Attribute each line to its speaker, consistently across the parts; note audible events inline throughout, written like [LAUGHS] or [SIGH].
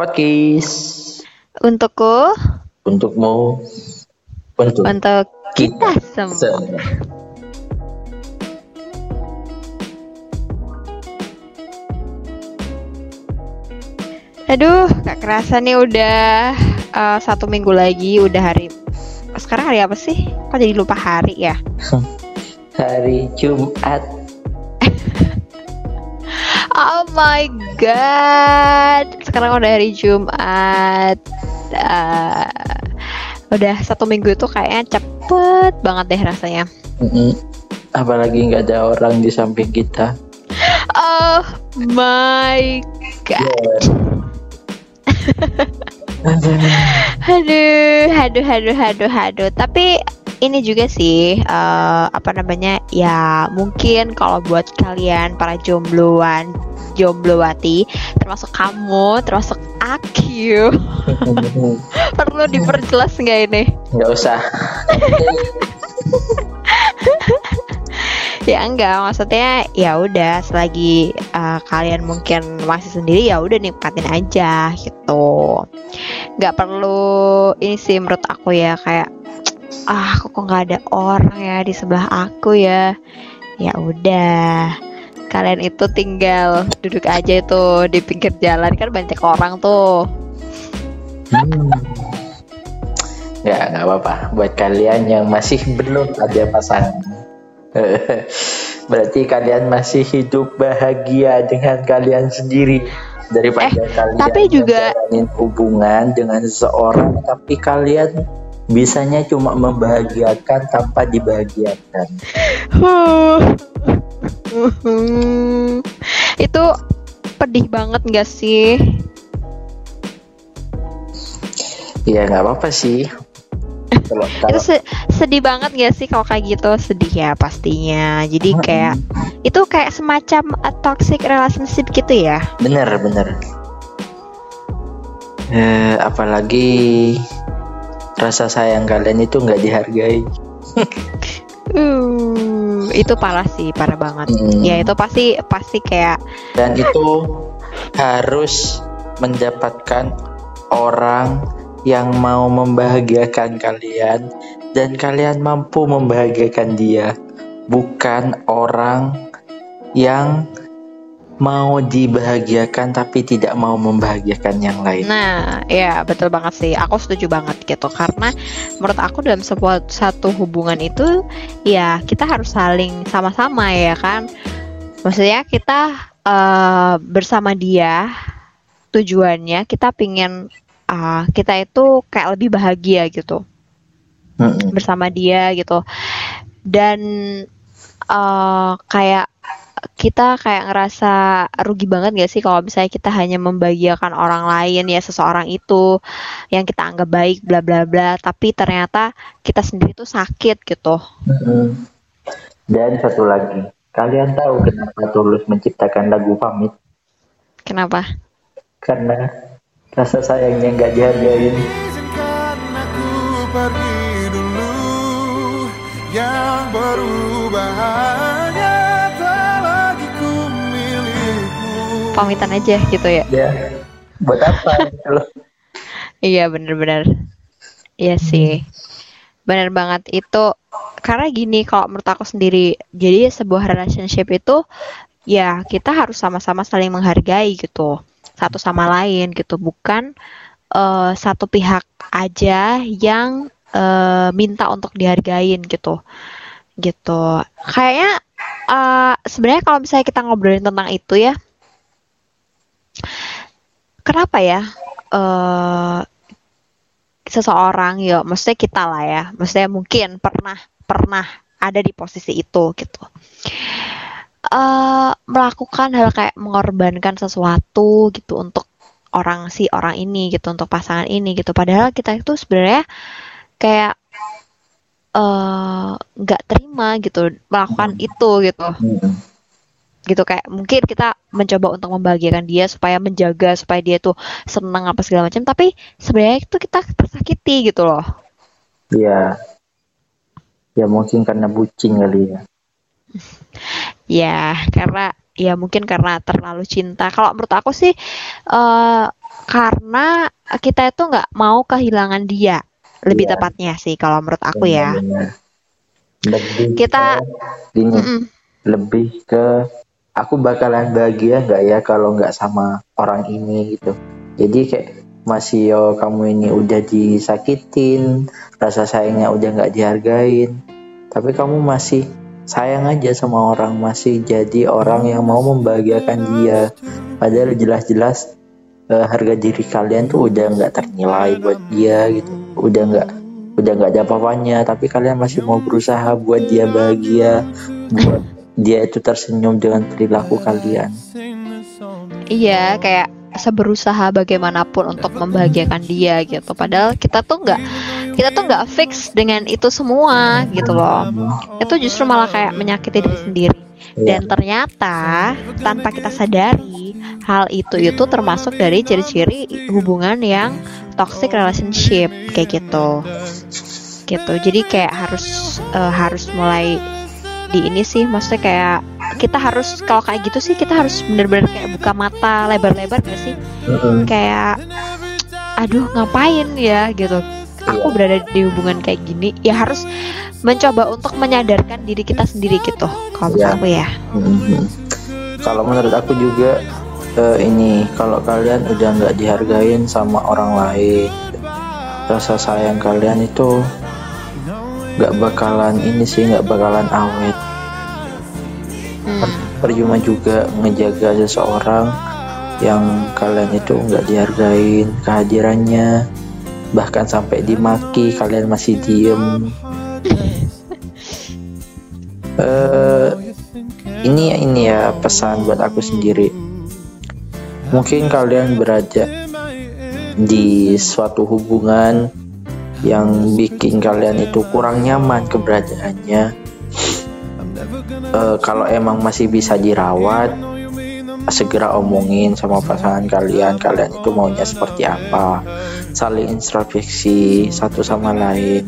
Speaker 1: Kotkis.
Speaker 2: Untukku,
Speaker 1: Untukmu. Untuk
Speaker 2: untuk kita
Speaker 1: kita
Speaker 2: semua.
Speaker 1: semua.
Speaker 2: Aduh, gak kerasa nih udah eh, satu minggu lagi, udah hari. Sekarang hari apa sih? Kok jadi lupa hari ya? [LAUGHS]
Speaker 1: Hari Jumat.
Speaker 2: Oh my god, sekarang udah hari Jumat. Eh, udah satu minggu itu kayaknya cepet banget deh rasanya.
Speaker 1: Mm-mm. Apalagi nggak ada orang di samping kita.
Speaker 2: Oh my god. [LAUGHS] Aduh, aduh, aduh, aduh, aduh. Tapi ini juga sih eh, apa namanya? Ya mungkin kalau buat kalian para jombloan, jomblowati, termasuk kamu, termasuk aku, [LAUGHS] perlu diperjelas nggak ini?
Speaker 1: Nggak usah. [LAUGHS]
Speaker 2: Ya enggak, maksudnya ya udah selagi eh, kalian mungkin masih sendiri ya udah nikmatin aja gitu. Nggak perlu ini sih menurut aku ya kayak ah kok kok nggak ada orang ya di sebelah aku ya. Ya udah. Kalian itu tinggal duduk aja itu di pinggir jalan kan banyak orang tuh.
Speaker 1: Hmm. Ya nggak apa-apa. Buat kalian yang masih belum ada pasangan. [LAUGHS] Berarti kalian masih hidup bahagia dengan kalian sendiri daripada
Speaker 2: Eh,
Speaker 1: kalian
Speaker 2: tapi juga-
Speaker 1: hubungan dengan seseorang tapi kalian bisanya cuma membahagiakan tanpa dibahagiakan. [LAUGHS]
Speaker 2: itu pedih banget gak sih?
Speaker 1: Ya nggak apa-apa sih. Kalau [LAUGHS]
Speaker 2: itu
Speaker 1: kalau
Speaker 2: se- sedih banget gak sih kalau kayak gitu sedih ya pastinya jadi kayak itu kayak semacam a toxic relationship gitu ya
Speaker 1: bener bener. Eh, apalagi rasa sayang kalian itu nggak dihargai.
Speaker 2: uh, itu parah sih parah banget
Speaker 1: Hmm.
Speaker 2: ya itu pasti pasti kayak
Speaker 1: dan itu harus mendapatkan orang yang mau membahagiakan kalian dan kalian mampu membahagiakan dia bukan orang yang mau dibahagiakan tapi tidak mau membahagiakan yang lain.
Speaker 2: Nah ya betul banget sih. Aku setuju banget gitu. Karena menurut aku dalam sebuah satu hubungan itu ya kita harus saling sama-sama ya kan? Maksudnya kita eh, bersama dia tujuannya kita pingin ah, kita itu kayak lebih bahagia gitu.
Speaker 1: Mm-mm.
Speaker 2: bersama dia gitu. Dan eh, kayak kita kayak ngerasa rugi banget gak sih kalau misalnya kita hanya membahagiakan orang lain ya seseorang itu yang kita anggap baik bla bla bla tapi ternyata kita sendiri tuh sakit gitu.
Speaker 1: Dan satu lagi kalian tahu kenapa Tulus menciptakan lagu pamit?
Speaker 2: Kenapa?
Speaker 1: Karena rasa sayangnya nggak dihargain.
Speaker 3: Izinkan aku pergi dulu Yang berubah
Speaker 2: pamitan aja gitu ya.
Speaker 1: Ya buat apa [LAUGHS] gitu loh.
Speaker 2: Iya bener-bener. Iya sih. Bener banget. Itu Karena gini kalau menurut aku sendiri Jadi sebuah relationship itu Ya kita harus sama-sama saling menghargai gitu. Satu sama lain gitu. Bukan eh, satu pihak aja yang eh, minta untuk dihargain gitu. Gitu. Kayaknya eh, sebenarnya kalau misalnya kita ngobrolin tentang itu ya Kenapa ya eh seseorang ya maksudnya kita lah ya maksudnya mungkin pernah pernah ada di posisi itu gitu. Eh melakukan hal kayak mengorbankan sesuatu gitu untuk orang si orang ini gitu untuk pasangan ini gitu. Padahal kita itu sebenarnya kayak eh nggak terima gitu melakukan itu gitu.
Speaker 1: Mm-mm.
Speaker 2: Gitu kayak mungkin kita mencoba untuk membahagiakan dia supaya menjaga supaya dia tuh senang apa segala macam tapi sebenarnya itu kita tersakiti gitu loh
Speaker 1: ya ya mungkin karena bucin kali ya [LAUGHS]
Speaker 2: ya karena ya mungkin karena terlalu cinta kalau menurut aku sih eh karena kita itu nggak mau kehilangan dia lebih
Speaker 1: Iya.
Speaker 2: tepatnya sih kalau menurut aku ya
Speaker 1: Benar. Lebih
Speaker 2: Kita-
Speaker 1: ke, gini,
Speaker 2: Mm-mm.
Speaker 1: lebih ke aku bakalan bahagia nggak ya kalau nggak sama orang ini gitu. Jadi kayak masih yo kamu ini udah disakitin, rasa sayangnya udah nggak dihargain, tapi kamu masih sayang aja sama orang, masih jadi orang yang mau membahagiakan dia. Padahal jelas-jelas eh, harga diri kalian tuh udah nggak ternilai buat dia gitu, udah nggak udah nggak ada apa-apanya, tapi kalian masih mau berusaha buat dia bahagia, buat dia itu tersenyum dengan perilaku kalian.
Speaker 2: Iya, kayak seberusaha bagaimanapun untuk membahagiakan dia gitu. Padahal kita tuh nggak kita tuh nggak fix dengan itu semua gitu loh. Itu justru malah kayak menyakiti diri sendiri.
Speaker 1: Iya.
Speaker 2: Dan ternyata tanpa kita sadari hal itu itu termasuk dari ciri-ciri hubungan yang toxic relationship kayak gitu. Gitu. Jadi kayak harus eh, harus mulai di ini sih maksudnya kayak kita harus kalau kayak gitu sih kita harus bener-bener kayak buka mata lebar-lebar gak sih
Speaker 1: Mm-mm.
Speaker 2: kayak aduh ngapain ya gitu aku
Speaker 1: Iya.
Speaker 2: berada di hubungan kayak gini ya harus mencoba untuk menyadarkan diri kita sendiri gitu kalau
Speaker 1: Iya.
Speaker 2: aku ya
Speaker 1: Mhm. Kalau menurut aku juga eh, ini kalau kalian udah nggak dihargain sama orang lain, rasa sayang kalian itu nggak bakalan ini sih nggak bakalan awet.
Speaker 2: Hmm.
Speaker 1: Percuma juga ngejaga seseorang yang kalian itu nggak dihargain kehadirannya, bahkan sampai dimaki kalian masih diem. [LAUGHS] Eh, ini ini ya pesan buat aku sendiri. Mungkin kalian berada di suatu hubungan yang bikin kalian itu kurang nyaman keberadaannya. Eh, kalau emang masih bisa dirawat, segera omongin sama pasangan kalian. Kalian itu maunya seperti apa? Saling introspeksi satu sama lain,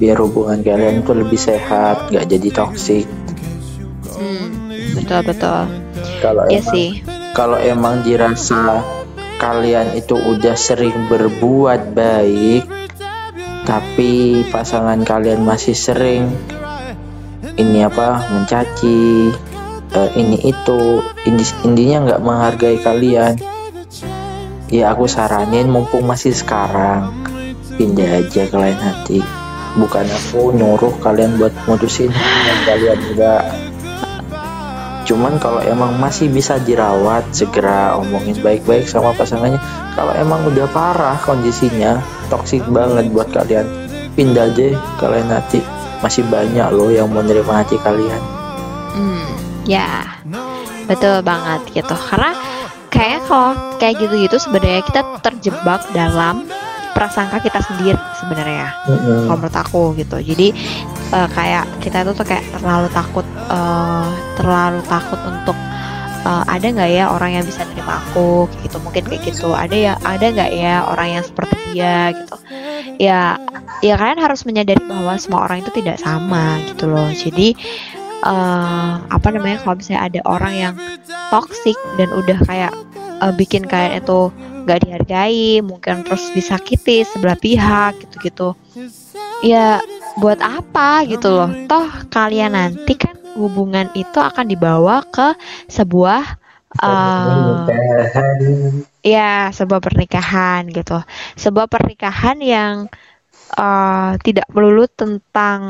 Speaker 1: biar hubungan kalian itu lebih sehat, gak jadi toksik.
Speaker 2: Hmm, betul betul
Speaker 1: Kalau
Speaker 2: ya
Speaker 1: emang
Speaker 2: sih
Speaker 1: kalau emang dirasa kalian itu udah sering berbuat baik tapi pasangan kalian masih sering ini apa mencaci eh, ini itu indi- intinya nggak menghargai kalian. Ya aku saranin mumpung masih sekarang pindah aja ke lain hati. Bukan aku nyuruh kalian buat mutusin kalian enggak cuman kalau emang masih bisa dirawat segera omongin baik-baik sama pasangannya kalau emang udah parah kondisinya toksik banget buat kalian. Pindah ke lain hati masih banyak loh yang mau nerima hati kalian.
Speaker 2: Hmm, ya betul banget gitu. Karena kayak kalau kayak gitu-gitu sebenarnya kita terjebak dalam prasangka kita sendiri sebenarnya kalau menurut aku gitu. Jadi eh, kayak kita itu tuh kayak terlalu takut eh, terlalu takut untuk eh, ada nggak ya orang yang bisa nerima aku gitu. Mungkin kayak gitu. Ada ya ada nggak ya orang yang seperti dia gitu. Ya ya kalian harus menyadari bahwa semua orang itu tidak sama gitu loh. Jadi eh, apa namanya kalau misalnya ada orang yang toxic dan udah kayak eh, bikin kalian itu nggak dihargai mungkin terus disakiti sebelah pihak gitu-gitu. Ya buat apa gitu loh. Toh kalian nanti kan hubungan itu akan dibawa ke sebuah eh, ya sebuah pernikahan gitu. Sebuah pernikahan yang eh, tidak melulu tentang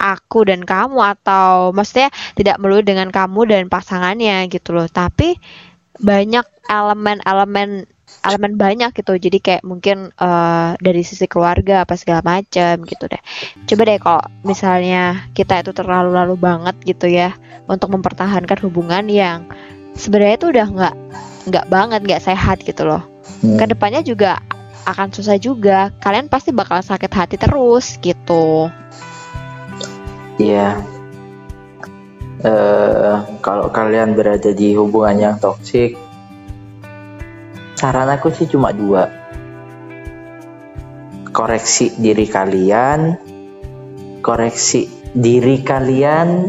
Speaker 2: aku dan kamu atau maksudnya tidak melulu dengan kamu dan pasangannya gitu loh. Tapi banyak elemen-elemen elemen banyak gitu. Jadi kayak mungkin eh, dari sisi keluarga apa segala macam gitu deh. Coba deh kalau misalnya kita itu terlalu lalu banget gitu ya untuk mempertahankan hubungan yang sebenarnya itu udah nggak nggak banget nggak sehat gitu loh.
Speaker 1: Hmm.
Speaker 2: ke depannya juga akan susah juga. Kalian pasti bakal sakit hati terus gitu.
Speaker 1: Iya. Eh, kalau kalian berada di hubungan yang toksik, saran aku sih cuma dua. Koreksi diri kalian, koreksi diri kalian,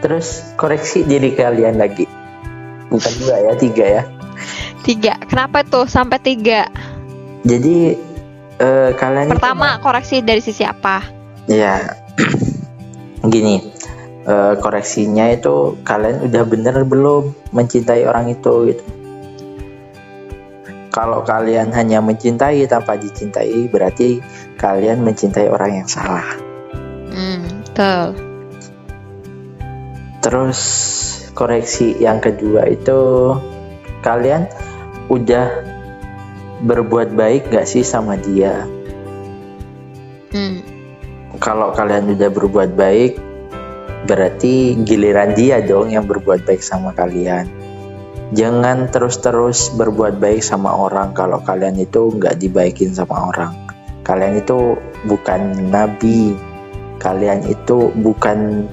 Speaker 1: terus koreksi diri kalian lagi. Bukan dua ya, tiga ya.
Speaker 2: Tiga. Kenapa tuh sampai tiga?
Speaker 1: Jadi eh, kalian
Speaker 2: Pertama koreksi dari sisi apa?
Speaker 1: Ya, [CLEARS THROAT] gini, eh, koreksinya itu kalian udah bener belum mencintai orang itu gitu. Kalau kalian hanya mencintai tanpa dicintai, berarti kalian mencintai orang yang salah.
Speaker 2: Hmm, betul.
Speaker 1: Terus koreksi yang kedua itu kalian udah berbuat baik gak sih sama dia?
Speaker 2: Hmm.
Speaker 1: Kalau kalian udah berbuat baik, berarti giliran dia dong yang berbuat baik sama kalian. Jangan terus-terus berbuat baik sama orang kalau kalian itu nggak dibaikin sama orang. Kalian itu bukan nabi. Kalian itu bukan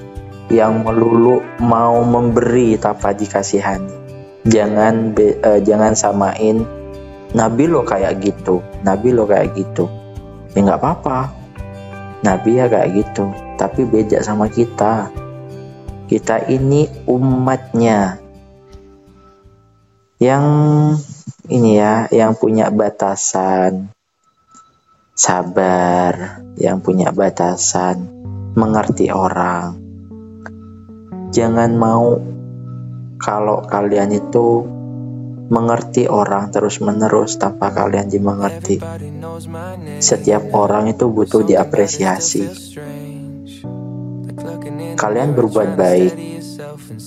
Speaker 1: yang melulu mau memberi tanpa dikasihani. Jangan be- eh, jangan samain nabi lo kayak gitu, nabi lo kayak gitu. Ya nggak apa-apa. Nabi ya kayak gitu, tapi beda sama kita. Kita ini umatnya yang ini ya, yang punya batasan, sabar, yang punya batasan, mengerti orang. Jangan mau kalau kalian itu mengerti orang terus-menerus tanpa kalian dimengerti. Setiap orang itu butuh diapresiasi. Kalian berbuat baik,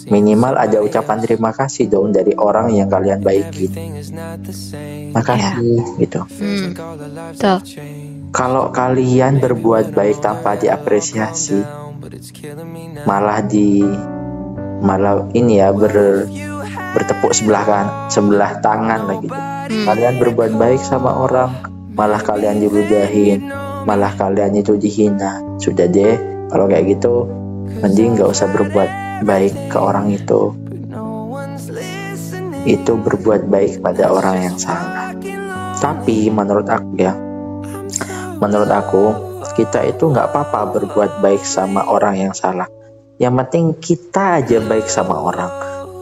Speaker 1: minimal ada ucapan terima kasih dong dari orang yang kalian baikin. Makasih gitu.
Speaker 2: Hmm.
Speaker 1: Kalau kalian berbuat baik tanpa diapresiasi, malah di malah ini ya ber bertepuk sebelah kan sebelah tangan lah gitu.
Speaker 2: Hmm.
Speaker 1: Kalian berbuat baik sama orang, malah kalian diludahin, malah kalian itu dihina. Sudah deh, kalau kayak gitu, mending nggak usah berbuat baik ke orang itu. Itu berbuat baik pada orang yang salah. Tapi menurut aku ya, menurut aku kita itu nggak apa-apa berbuat baik sama orang yang salah. Yang penting kita aja baik sama orang.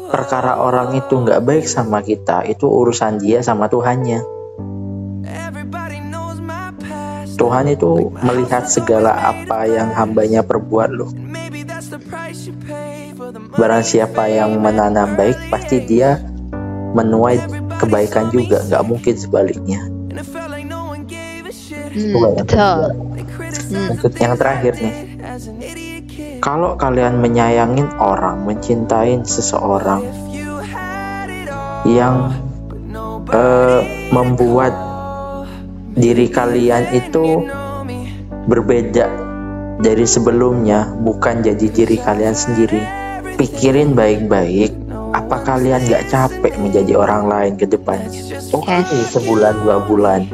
Speaker 1: Perkara orang itu nggak baik sama kita, itu urusan dia sama Tuhannya. Tuhan itu melihat segala apa yang hambanya perbuat loh. Barang siapa yang menanam baik, pasti dia menuai kebaikan juga. Nggak mungkin sebaliknya.
Speaker 2: Hmm,
Speaker 1: yang
Speaker 2: betul.
Speaker 1: kedua.
Speaker 2: Hmm.
Speaker 1: Untuk yang terakhir nih, kalau kalian menyayangin orang, mencintai seseorang yang eh, membuat diri kalian itu berbeda dari sebelumnya, bukan jadi diri kalian sendiri. Pikirin baik-baik, apa kalian gak capek menjadi orang lain ke depannya? Oke,
Speaker 2: Yes.
Speaker 1: sebulan dua bulan,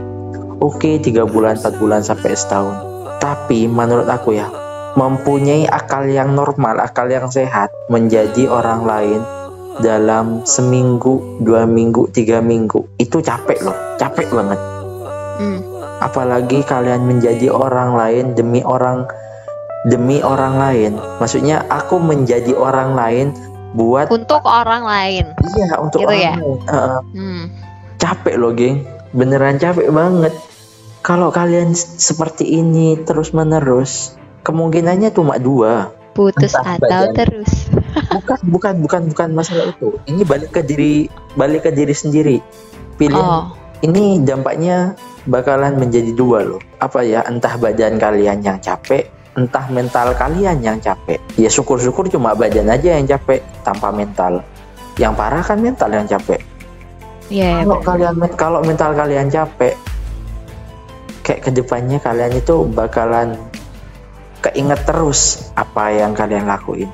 Speaker 1: oke tiga bulan empat bulan sampai setahun. Tapi menurut aku ya, mempunyai akal yang normal, akal yang sehat, menjadi orang lain dalam seminggu, dua minggu, tiga minggu, itu capek loh, capek banget.
Speaker 2: Hmm.
Speaker 1: Apalagi kalian menjadi orang lain demi orang demi orang lain. Maksudnya aku menjadi orang lain buat
Speaker 2: Untuk orang lain.
Speaker 1: iya untuk
Speaker 2: Gitu
Speaker 1: orang
Speaker 2: ya?
Speaker 1: lain. Heeh.
Speaker 2: Hmm.
Speaker 1: capek loh, geng. Beneran capek banget. Kalau kalian seperti ini terus menerus, kemungkinannya cuma dua.
Speaker 2: Putus
Speaker 1: Entah
Speaker 2: atau
Speaker 1: badan.
Speaker 2: terus.
Speaker 1: bukan [LAUGHS] bukan bukan bukan masalah itu ini balik ke diri balik ke diri sendiri pilihan
Speaker 2: Oh.
Speaker 1: ini dampaknya bakalan menjadi dua loh. Apa ya? Entah badan kalian yang capek entah mental kalian yang capek. Ya syukur-syukur cuma badan aja yang capek tanpa mental. Yang parah kan mental yang capek.
Speaker 2: Iya, ya,
Speaker 1: kalau kalian kalau mental kalian capek kayak ke depannya kalian itu bakalan keinget terus apa yang kalian lakuin